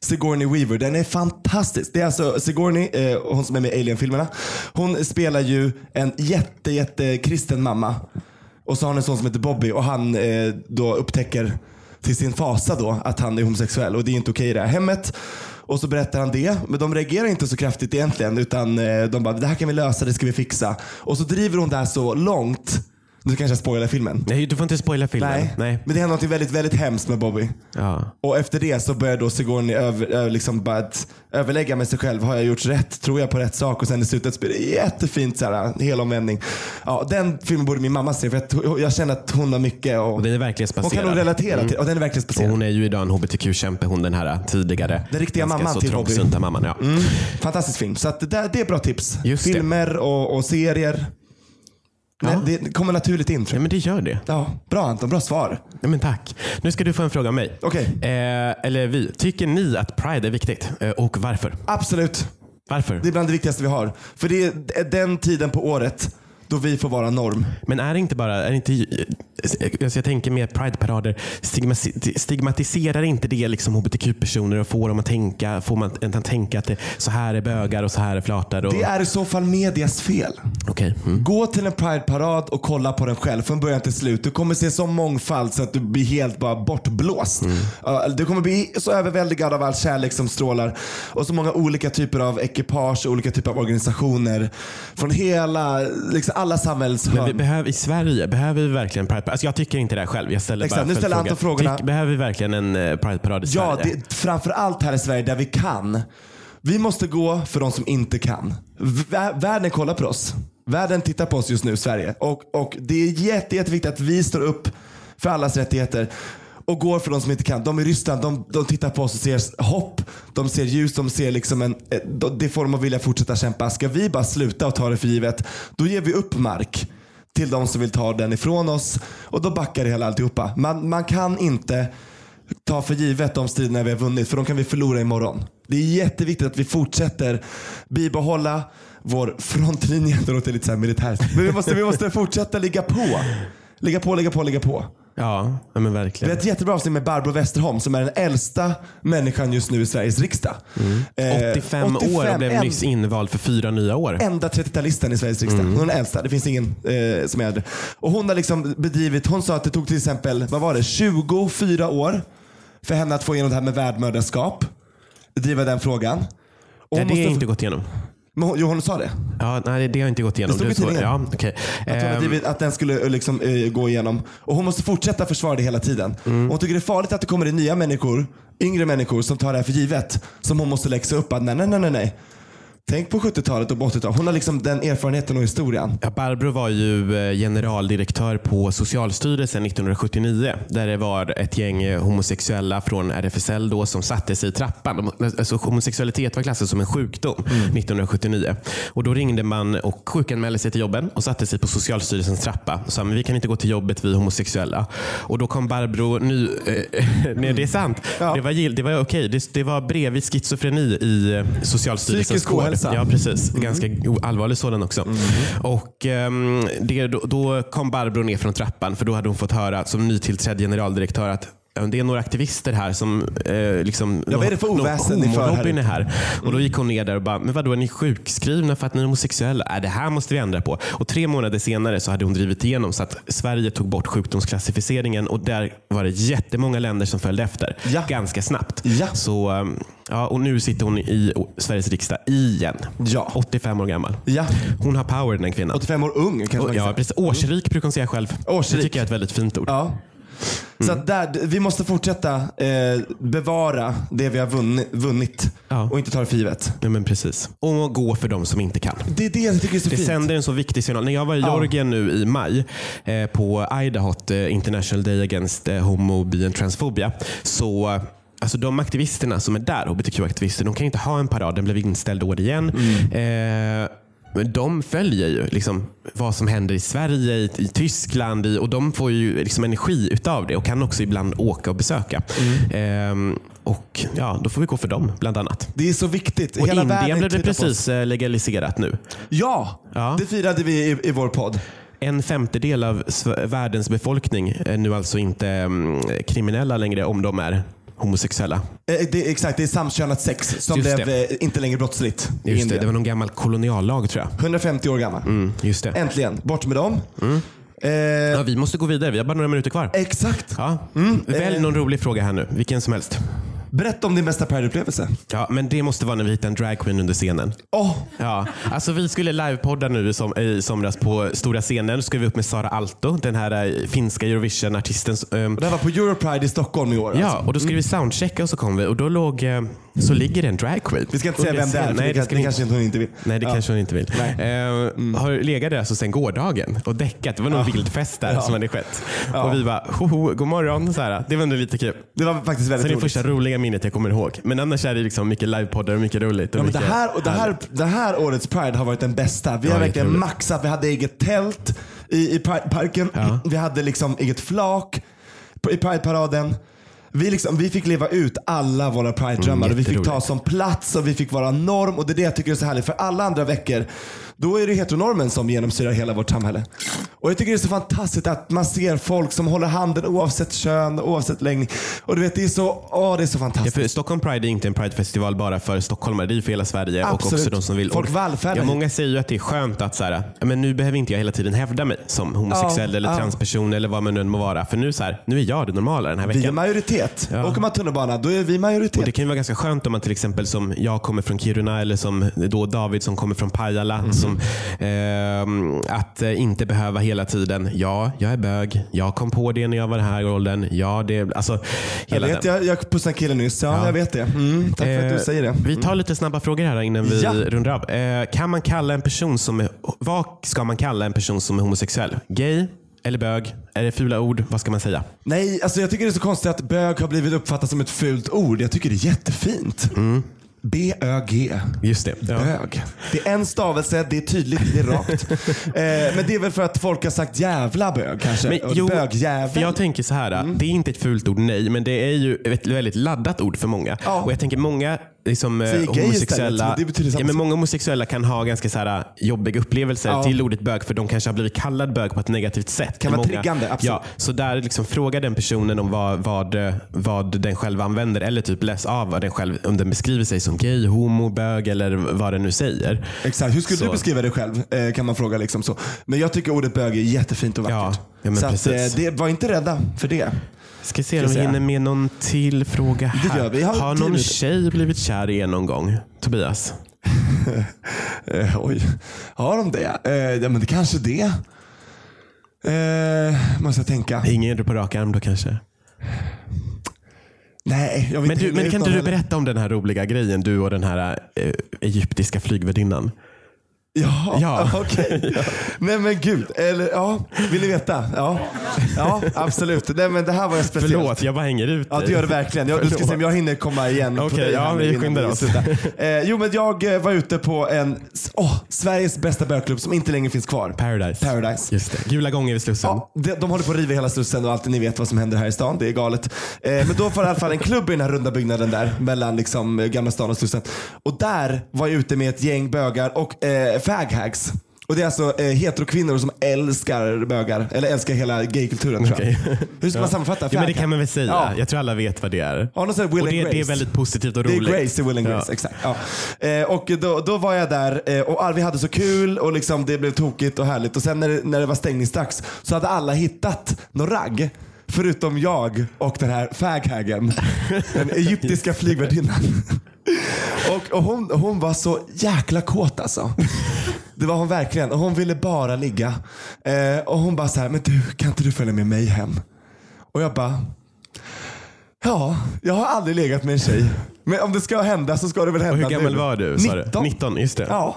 Sigourney Weaver, den är fantastisk. Det är alltså Sigourney, eh, hon som är med i Alien-filmerna. Hon spelar ju en jätte, jätte kristen mamma. Och så har hon en son som heter Bobby och han eh, då upptäcker till sin fasa då att han är homosexuell och det är inte okej i det här hemmet. Och så berättar han det, men de reagerar inte så kraftigt egentligen utan eh, de bara det här kan vi lösa, det ska vi fixa. Och så driver hon det här så långt. Nu kanske jag spoilar filmen. Nej, du får inte spoila filmen. Nej. Nej. Men det händer något väldigt, väldigt hemskt med Bobby. Ja. Och efter det så börjar då Sigourney över, liksom bara att överlägga med sig själv. Har jag gjort rätt? Tror jag på rätt sak? Och sen i slutet blir det jättefint så här, helomvändning. Ja, den filmen borde min mamma se för jag, jag känner att hon har mycket och Och den är verklighetsbaserad. hon kan nog relatera Mm. till. Och den är Och hon är ju idag en hbtq-kämpe, hon den här tidigare. Den riktiga mamman till Bobby. mamman. Ja. Mm, fantastisk film. Så att det, där- det är bra tips. Just. Filmer och, och serier. Ja. Nej, det kommer naturligt in tror ja, jag. men det gör det. Ja, bra Anton, bra svar. Ja, men tack. Nu ska du få en fråga av mig. Okej, Eh, eller vi. Tycker ni att Pride är viktigt? Eh, och varför? absolut. Varför? Det är bland det viktigaste vi har. För det är den tiden på året då vi får vara norm. Men är det inte bara, är det inte, alltså jag tänker med Pride-parader, stigma- stigmatiserar inte det liksom hbtq-personer och får dem att tänka, får man att tänka att det, så här är bögar och så här är flatar? Och, Det är i så fall medias fel. Okej. Mm. Gå till en Pride-parad och kolla på den själv från början till slut. Du kommer se så mångfald så att du blir helt bara bortblåst. Ja, Du kommer bli så överväldigad av all kärlek som strålar. Och så många olika typer av ekipage olika typer av organisationer. Från hela, liksom alla Men vi samhällshörn. behöver, I Sverige, behöver vi verkligen Pride Alltså jag tycker inte det själv. Jag ställer Exakt, bara nu ställer. Anton frågorna. Tyck- behöver vi verkligen en eh, Pride-parad i Ja, Sverige? det, framför allt här i Sverige där vi kan. Vi måste gå för de som inte kan. Vä- Världen kollar på oss. Världen tittar på oss just nu, Sverige. Och, och det är jätte, jätteviktigt att vi står upp för allas rättigheter och går för de som inte kan. De i Ryssland, de, de tittar på oss och ser hopp. De ser ljus, de ser liksom en, eh, det får dem att vilja fortsätta kämpa. Ska vi bara sluta och ta det för givet, då ger vi upp mark till de som vill ta den ifrån oss och då backar det hela alltihopa. Man, man kan inte ta för givet de striderna vi har vunnit för de kan vi förlora imorgon. Det är jätteviktigt att vi fortsätter bibehålla vår frontlinje. Det låter lite så här militärt. Men vi måste, vi måste fortsätta ligga på. Ligga på, ligga på, ligga på. Ja, ja, men verkligen. har ett jättebra avsnitt med Barbro Westerholm som är den äldsta människan just nu i Sveriges riksdag. Eh, 85, år och blev en- nyss invald för fyra nya år. enda 30-talisten i Sveriges riksdag. Hon är den äldsta. Det finns ingen eh, som är äldre. Och hon har liksom bedrivit, hon sa att det tog till exempel, vad var det, 24 år för henne att få igenom det här med värdmördarskap. Driva den frågan. Och hon det har inte gått igenom. Men hon, jo, hon sa det. Ja, nej, det har inte gått igenom. Det stod i tidningen. Ja, okej. Att, hon har Ehm, drivit, att den skulle eh, liksom, eh, gå igenom. Och hon måste fortsätta försvara det hela tiden. Mm. Och hon tycker det är farligt att det kommer in nya människor, yngre människor som tar det här för givet. Som hon måste läxa upp. Att nej, nej, nej, nej. Tänk på 70-talet och på 80-talet. Hon har liksom den erfarenheten och historien. Ja, Barbro var ju eh, generaldirektör på Socialstyrelsen 1979 där det var ett gäng eh, homosexuella från RFSL då som satte sig i trappan. Alltså, homosexualitet var klassad som en sjukdom 1979. Och Då ringde man och sjukanmälde sig till jobben och satte sig på Socialstyrelsens trappa och sa men vi kan inte gå till jobbet, vi är homosexuella. Och Då kom Barbro, ny, eh, nej det är sant, Ja. det var, det var okej. Det, det var bredvid schizofreni i Socialstyrelsens kod. Ohälsa. Ja, precis. Ganska o- allvarlig sådan också. Och ehm, det, då, då kom Barbro ner från trappan för då hade hon fått höra som nytillträdd generaldirektör att det är några aktivister här som... Eh, liksom, Ja, vad är det för oväsen ni för här här. Och då gick hon ner där och bara, men vadå är ni sjukskrivna för att ni är homosexuella? Äh, det här måste vi ändra på. Och tre månader senare så hade hon drivit igenom så att Sverige tog bort sjukdomsklassificeringen och där var det jättemånga länder som följde efter. Ja. Ganska snabbt. Ja. Så, ehm, ja, och nu sitter hon i Sveriges riksdag igen. Ja. 85 år gammal. Ja. Hon har power den kvinnan. 85 år ung kanske man kan ja, säga. precis. Årsrik brukar hon säga själv. Årsrik. Det tycker jag är ett väldigt fint ord. Ja. Så att där, vi måste fortsätta eh, bevara det vi har vunnit, vunnit Ja. och inte ta det för givet. Nej, men precis. Och gå för de som inte kan. Det är det jag tycker är så Det fint. sänder en så viktig signal. När jag var i Ja. Georgien nu i maj eh, på Idahot, eh, International Day Against eh, Homo, Bi and Transphobia, så eh, Alltså de aktivisterna som är där, hbtq-aktivister, de kan inte ha en parad. Den blev inställd år igen. Eh, men de följer ju liksom vad som händer i Sverige, i, i Tyskland i, och de får ju liksom energi utav det och kan också ibland åka och besöka. Eh, och ja, då får vi gå för dem bland annat. Det är så viktigt. Och Hela Indien blev det precis eh, legaliserat nu. Ja, Ja. det firade vi i, i vår podd. En femtedel av världens befolkning är nu alltså inte mm, kriminella längre om de är homosexuella. Eh, Det, exakt, det är samkönat sex som Just blev det. eh, inte längre brottsligt i Just det, Indien. det var någon gammal koloniallag tror jag. 150 år gammal. Mm, just det. Äntligen, bort med dem. Eh, Ja, vi måste gå vidare, vi har bara några minuter kvar. Exakt. Ja. Välj eh. någon rolig fråga här nu, vilken som helst. Berätta om din bästa Pride-upplevelse. Ja, men det måste vara när vi hittar en dragqueen under scenen. Åh, Ja, alltså vi skulle livepodda nu som, i somras på stora scenen. Då skulle vi upp med Sara Alto, den här eh, finska Eurovision-artisten. ehm, det här var på Europride i Stockholm i år. Ja, alltså. och då skulle vi soundchecka och så kom vi och då låg, eh, så ligger det en dragqueen. Vi ska inte säga vem det är, Nej, det, det det kanske hon inte vill. Nej, det Ja. kanske hon inte vill. Mm. Eh, Har legat där alltså sen gårdagen och däckat. Det var någon vild fest där Ja. som hade skett. Ja. Och vi bara, hoho, god morgon. Så här. Det var ändå lite kul. Det var faktiskt Så det väldigt är det roligt. första roliga minnet jag kommer ihåg. Men annars är det liksom mycket livepoddar och mycket roligt. Och Ja, men det, här, och det, här, det här årets Pride har varit den bästa. Vi Ja, har verkligen jätteroligt. maxat. Vi hade eget tält i, i Pride-parken. Ja. Vi hade liksom eget flak i Pride-paraden. Vi, liksom, vi fick leva ut alla våra Pride-drömmar. Mm, vi fick ta som plats och vi fick vara norm. Och det är det jag tycker är så härligt. För alla andra veckor, då är det heteronormen som genomsyrar hela vårt samhälle. Och jag tycker det är så fantastiskt att man ser folk som håller handen oavsett kön, oavsett längd. Och du vet, det är så, åh, det är så Ja, fantastiskt. för Stockholm Pride är inte en Pridefestival bara för stockholmare. Det är för hela Sverige och Absolut. också de som vill. Folk och, vallfärdar ja. Många säger ju att det är skönt att så här, ja, men nu behöver inte jag hela tiden hävda mig som homosexuell Ja, eller ja. transperson eller vad man nu än må vara. För nu, så här, nu är jag det normala den här Vi är veckan. majoritet. Ja. Åker man tunnelbana, då är vi majoritet. Och Det kan ju vara ganska skönt om man till exempel som jag kommer från Kiruna eller som då David som kommer från Pajala. Mhm. Som, ehm, att eh, inte behöva hela tiden, ja, jag är bög. Jag kom på det när jag var den här åldern. Ja, det, alltså, Jag hela vet, den. jag, jag pussade en kille nyss. Ja, Ja. jag vet det. Mm, tack för att Eh, du säger det. Vi tar lite snabba frågor här innan vi Ja. rundar av. Eh, kan man kalla en person som är, vad ska man kalla en person som är homosexuell? Gay eller bög? Är det fula ord? Vad ska man säga? Nej, alltså jag tycker det är så konstigt att bög har blivit uppfattat som ett fult ord. Jag tycker det är jättefint. B-Ö-G. Just det. Ja. Bög. Det är en stavelse, det är tydligt, det är rakt. eh, men det är väl för att folk har sagt jävla bög kanske. Men, jo, Bögjävel. jag tänker så här, Mm. det är inte ett fult ord nej, men det är ju ett väldigt laddat ord för många. Ja. Och jag tänker många liksom, Säg gay istället, homosexuella, det samma ja, men många homosexuella kan ha ganska så här, jobbiga upplevelser Ja. till ordet bög för de kanske har blivit kallad bög på ett negativt sätt. Kan vara triggande, absolut. Ja, så där liksom fråga den personen om vad, vad, eh, vad den själv använder eller typ läs av vad den själv, om den beskriver sig som gay, homo, bög eller vad den nu säger. Exakt. Hur skulle Så- du beskriva dig själv? Eh, kan man fråga. Liksom så. Men jag tycker ordet bög är jättefint och Ja, vackert. ja, men så att, eh, det, var inte rädda för det. Ska se om Ska vi hinner med någon till fråga här. Det gör vi. Har Har någon tjej blivit kär i er någon gång? Tobias? Eh, oj, har de det? Eh, ja, men det kanske det. Eh, måste jag tänka. Ingen på rak arm då kanske? Nej, jag vill Men, du, men kan inte du heller. berätta om den här roliga grejen du och den här eh, egyptiska flygvärdinnan? Ja, Ja. okej. Nej men gud. Eller, ja, vill ni veta? Ja, ja absolut. Nej, men det här var jag speciellt. Förlåt, jag bara hänger ut Ja det gör det verkligen. Jag, du ska se om jag hinner komma igen Okej, dig ja, vi skyndar oss. Eh, jo men jag eh, var ute på en, åh, Sveriges bästa bögklubb som inte längre finns kvar. Paradise. Paradise. Just det. Gula gånger vid Slussen. Ja, de, de håller på att riva hela Slussen och allt ni vet vad som händer här i stan. Det är galet. Eh, men då var det i alla fall en klubb i den här runda byggnaden där mellan liksom, eh, Gamla stan och Slussen. Och där var jag ute med ett gäng bögar och eh, faghags. Och det är alltså eh, heterokvinnor som älskar bögar. Eller älskar hela gaykulturen tror jag. Okej. Hur ska man sammanfatta Ja, men det kan man väl säga. Ja. Jag tror alla vet vad det är. Ja, här Will och det, and det är Grace. väldigt positivt och Det är roligt. Grace i Will and Grace, exakt. Ja. Eh, och då, då var jag där eh, och vi hade så kul och liksom det blev tokigt och härligt. Och sen när det, när det var stängningsdags så hade alla hittat någon ragg. Förutom jag och den här faghagen. Den egyptiska flygvärdinnan. Och, och hon, hon var så jäkla kåt alltså. Det var hon verkligen. Och hon ville bara ligga. Eh, och hon bara så här, men du kan inte du följa med mig hem? Och jag bara, Ja, jag har aldrig legat med en tjej. Men om det ska hända så ska det väl hända Och hur gammal nu. var du? sa du? 19. 19, just det. Ja.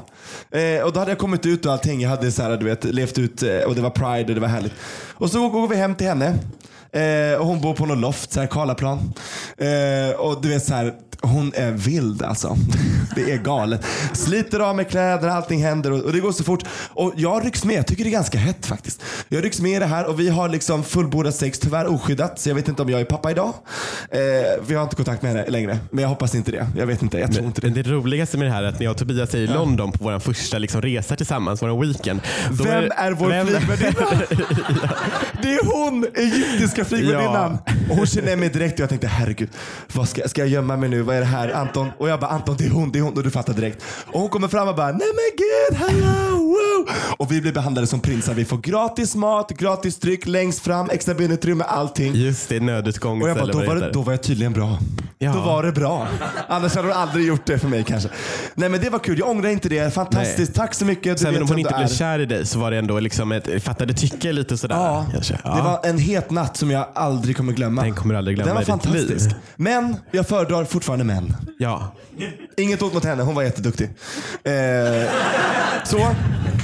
Eh, och då hade jag kommit ut och allting. Jag hade så här, du vet, levt ut eh, och det var pride och det var härligt. Och så går vi hem till henne. Eh, och hon bor på någon loft, så här, Karlaplan. Eh, och du vet så här, hon är vild alltså. Det är galet. Sliter av med kläder, allting händer och, och det går så fort. Och jag rycks med, jag tycker det är ganska hett faktiskt. Jag rycks med i det här och vi har liksom fullbordat sex, tyvärr oskyddat. Så jag vet inte om jag är pappa idag. Eh, vi har inte kontakt med henne längre. Men jag hoppas inte det. Jag vet inte, jag tror inte det. Men det roligaste med det här är att när jag och Tobias är i London på vår första liksom, resa tillsammans, vår weekend. Vem det- är vår vem- flygvärdinna? Det är hon, egyptiska flygvärdinnan. Ja. Och hon känner mig direkt och jag tänkte herregud, vad ska, ska jag gömma mig nu? Vad är det här? Anton? Och jag bara Anton det är hon, det är hon. Och du fattar direkt. Och hon kommer fram och bara nej men gud, hello, wow. Och vi blir behandlade som prinsar. Vi får gratis mat, gratis dryck längst fram, extra benutrymme, allting. Just det, nödutgångs Och jag bara, då var, det då var jag tydligen bra. Ja. Då var det bra. Annars hade hon aldrig gjort det för mig kanske. Nej men det var kul, jag ångrar inte det. Fantastiskt, tack så mycket. Du Sen vet om hon inte blev är. kär i dig så var det ändå liksom ett fattade tycke lite sådär. Ja, kanske. det var en het natt som jag aldrig kommer glömma. Den kommer du aldrig glömma Den var fantastisk. Men jag föredrar fortfarande män. Ja. Inget ont mot henne, hon var jätteduktig. Eh, så,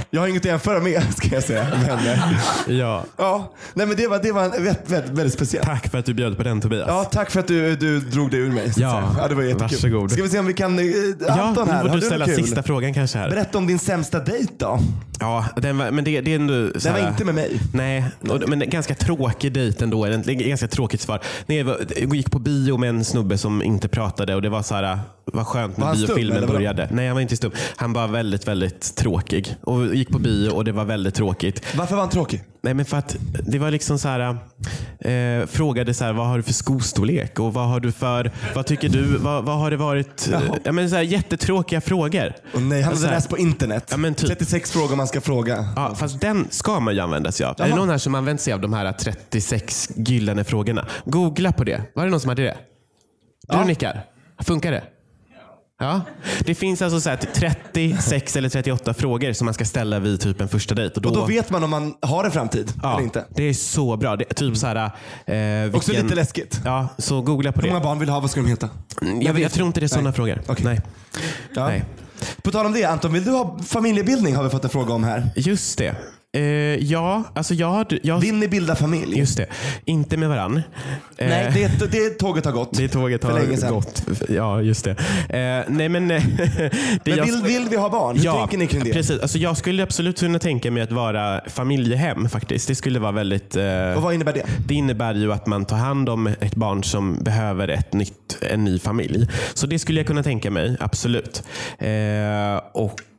jag har inget att jämföra med ska jag säga. Men, eh, ja. ja, nej, men det var, det var en, väldigt, väldigt, väldigt speciellt. Tack för att du bjöd på den Tobias. Ja, tack för att du, du drog det ur mig. Ja, ja, det var jättekul. varsågod. Ska vi se om vi kan... Eh, Ja, Anton nu här, får du du ställa kul? sista frågan kanske här. Berätta om din sämsta dejt då. Ja, den var, men det, det är ändå... så Den var inte med mig. Nej, men en ganska tråkig dejt ändå. En, ganska tråkigt svar. Jag gick på bio med en snubbe som inte pratade och det var så här, vad skönt när biofilmen började. Nej, han var inte stum. Han var väldigt, väldigt tråkig. Och gick på bio och det var väldigt tråkigt. Varför var han tråkig? Nej, men för att det var liksom så här, eh, frågade så här, vad har du för skostorlek och vad har du för, vad tycker du, vad, vad har det varit? Eh, Jaha. ja, men så här, jättetråkiga frågor. Och nej, han hade här- läst på internet. Ja, men typ. 36 frågor man ska fråga. Ja, fast den ska man ju använda sig av. Är det Jaha. någon här som använt sig av de här 36 gyllene frågorna? Googla på det. Var det någon som hade det? Du Ja. nickar. Funkar det? Ja. Det finns alltså så här 36 eller 38 frågor som man ska ställa vid typ en första dejt. Och då vet man om man har en framtid ja, eller inte. Det är så bra. Det är typ så här, eh, Också vilken- lite läskigt. Ja, så googla på Hur många det. barn vill ha? Vad ska de heta? Jag, jag tror inte det är sådana frågor. Okej. Nej. Ja. Nej. På tal om det, Anton, vill du ha familjebildning har vi fått en fråga om här. Just det. Eh, ja, alltså jag har... Jag, Vill ni bilda familj? just det. Inte med varann. Eh, Nej, det, det tåget har gått. Det tåget För har länge sedan. gått. Ja, just det. Eh, nej, men, det Men jag- vill, vill vi ha barn? Hur tänker ni kring det? Precis. Alltså, jag skulle absolut kunna tänka mig att vara familjehem faktiskt. Det skulle vara väldigt... Eh, Och vad innebär det? det innebär ju att man tar hand om ett barn som behöver ett nytt, en ny familj. Så det skulle jag kunna tänka mig, absolut. Eh,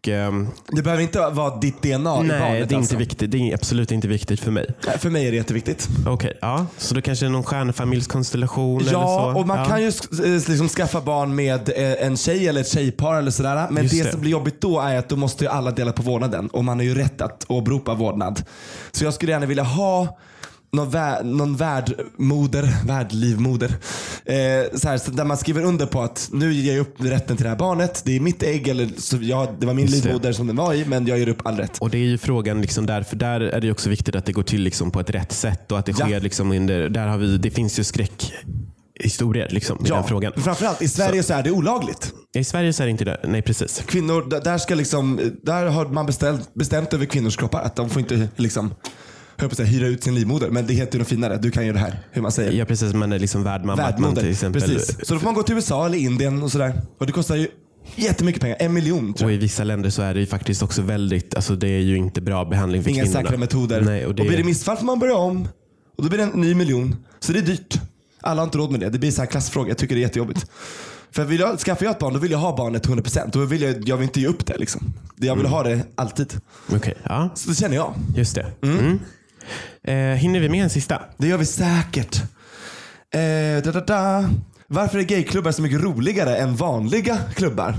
och ehm, Det behöver inte vara ditt DNA i Nej, barnet det är, inte alltså. viktigt. det är absolut inte viktigt för mig. Nej, För mig är det jätteviktigt. Okej, ja. Så det kanske är någon stjärnfamiljskonstellation eller så? Ja, och man kan ju sk- eh, liksom skaffa barn med eh, en tjej eller ett tjejpar eller sådär. Men Just det, det. som blir jobbigt då är att då måste ju alla dela på vårdnaden och man har ju rätt att åberopa vårdnad. Så jag skulle gärna vilja ha någon, vä- någon värdmoder, värdlivmoder. Eh, så här, så där man skriver under på att nu ger jag upp rätten till det här barnet. Det är mitt ägg, eller så jag, det var min Just det. livmoder som den var i, men jag ger upp all rätt. Och det är ju frågan, liksom där, för där är det också viktigt att det går till liksom på ett rätt sätt och att det Ja. sker liksom under, där har vi, det finns ju skräckhistorier liksom, i den frågan. Framförallt i Sverige så, är det olagligt. I Sverige så är det inte det. Nej, precis. Kvinnor, där, ska liksom, där har man beställt, bestämt över kvinnors kroppar att de får inte liksom, höll på att säga, hyra ut sin livmoder. Men det heter ju något finare. Du kan ju det här, hur man säger. Ja, precis. Man är liksom värdmamma. Värdmoder. till exempel, Precis. Så då får man gå till USA eller Indien och sådär. Och det kostar ju jättemycket pengar. En miljon tror Och jag. i vissa länder så är det ju faktiskt också väldigt, alltså det är ju inte bra behandling för Inga kvinnorna. säkra metoder. Nej, och och, det, blir det missfall får man börja om. Och då blir det en ny miljon. Så det är dyrt. Alla har inte råd med det. Det blir så här klassfråga. Jag tycker det är jättejobbigt. För vill jag, skaffar jag ett barn då vill jag ha barnet 100%. Då vill jag, jag vill inte ge upp det. Liksom. Jag vill Mm. ha det alltid. Okej, ja. Så det känner jag. Just det. Mm. Eh, hinner vi med en sista? Det gör vi säkert. Eh, da, da, da. Varför är gayklubbar så mycket roligare än vanliga klubbar?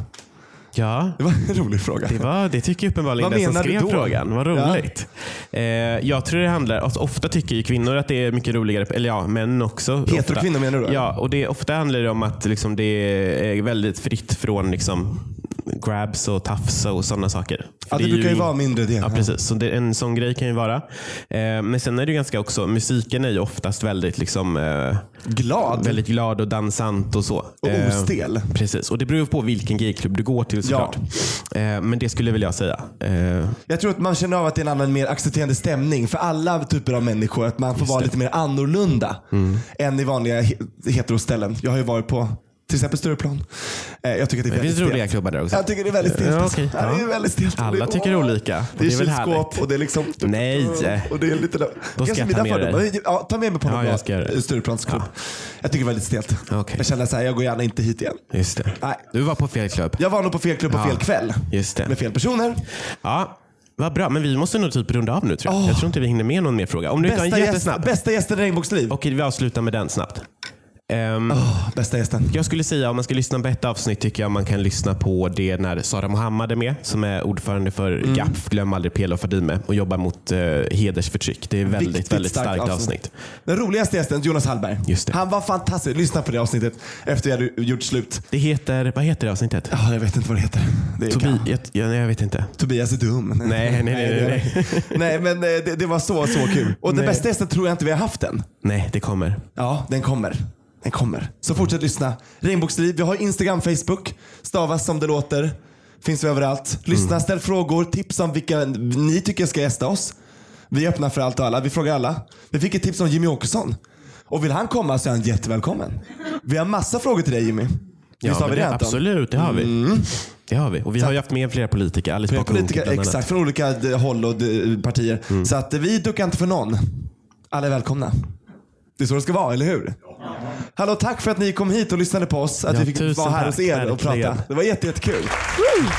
Ja, Det var en rolig fråga. det, var, det tycker uppenbarligen Vad den som skrev frågan. Vad Ja. roligt. Eh, jag tror det handlar, alltså, ofta tycker ju kvinnor att det är mycket roligare, eller ja, män också. Heterokvinnor menar du? Ja, och det, ofta handlar det om att liksom, det är väldigt fritt från liksom, grabs och tafsa och sådana saker. Ja, det är brukar ju vara mindre det. Ja, precis. Så det, en sån grej kan ju vara. Eh, men sen är det ju ganska också, musiken är ju oftast väldigt, liksom, eh, Glad väldigt glad och dansant och så. och Eh, ostel. Precis, och det beror på vilken gayklubb du går till såklart. Eh, men det skulle väl jag säga. Eh, Jag tror att man känner av att det är en annan mer accepterande stämning för alla typer av människor. Att man får vara lite mer annorlunda Mm. än i vanliga he- heteroställen. Jag har ju varit på till exempel Stureplan. Eh, Jag tycker att det är det väldigt finns roliga klubbar där också. Jag tycker det är väldigt stelt. Ja, alltså. okej. Ja, det är Ja. väldigt stelt. Alla Det- tycker olika. Det är väl kylskåp härligt. och det är liksom... Nej. Och det är lite... Då ska Kanske jag ta med dig. Ja, ta med mig på Ja, någon jag ska göra bra det. Stureplansklubb. Jag tycker det är väldigt stelt. Okej. Jag känner så här, jag går gärna inte hit igen. Just det. Nej. Du var på fel klubb. Jag var nog på fel klubb på Ja. fel kväll. Just det. Med fel personer. Ja, vad bra. Men vi måste nog typ runda av nu tror jag. Åh. Jag tror inte vi hinner med någon mer fråga. Om du inte har Bästa, en jättesnabb. bästa gästen i Regnbågsliv. Okej, vi avslutar med den snabbt. Ehm, Åh, bästa gästen. Jag skulle säga om man ska lyssna på ett avsnitt tycker jag man kan lyssna på det när Sara Mohammad är med som är ordförande för Mm. GAP, Glöm aldrig Pelo Fadime och jobbar mot eh, hedersförtryck. Det är väldigt, Viktigt, väldigt starkt starkt avsnitt. avsnitt. Den roligaste gästen, Jonas Hallberg. Just det. Han var fantastisk. Lyssna på det avsnittet efter jag hade gjort slut. Det heter, vad heter det avsnittet? Ja, jag vet inte vad det heter. Det Tobi, jag, jag, jag vet inte. Tobias är dum. Nej, nej, nej. nej, nej. Nej, men eh, det, det var så, så kul. Och den bästa gästen tror jag inte vi har haft än. nej, det kommer. Ja, den kommer. Den kommer. Så fortsätt lyssna. Regnbågsliv. Vi har Instagram, Facebook. Stavas som det låter. Finns vi överallt. Lyssna, Mm. ställ frågor, tips om vilka ni tycker ska gästa oss. Vi är öppna för allt och alla. Vi frågar alla. Vi fick ett tips om Jimmy Åkesson. Och vill han komma så är han jättevälkommen. Vi har massa frågor till dig Jimmy. Visst har vi det Anton? Absolut, det har vi. Mm. Det har vi. Och vi har ju haft med flera politiker. Alice Flera politiker, exakt, från olika eh, håll och eh, partier. Så att eh, vi duckar inte för någon. Alla är välkomna. Det är så det ska vara, eller hur? Hallå, tack för att ni kom hit och lyssnade på oss. Att Ja, vi fick vara här hos er och prata. Det var jätte, jättekul. Woo!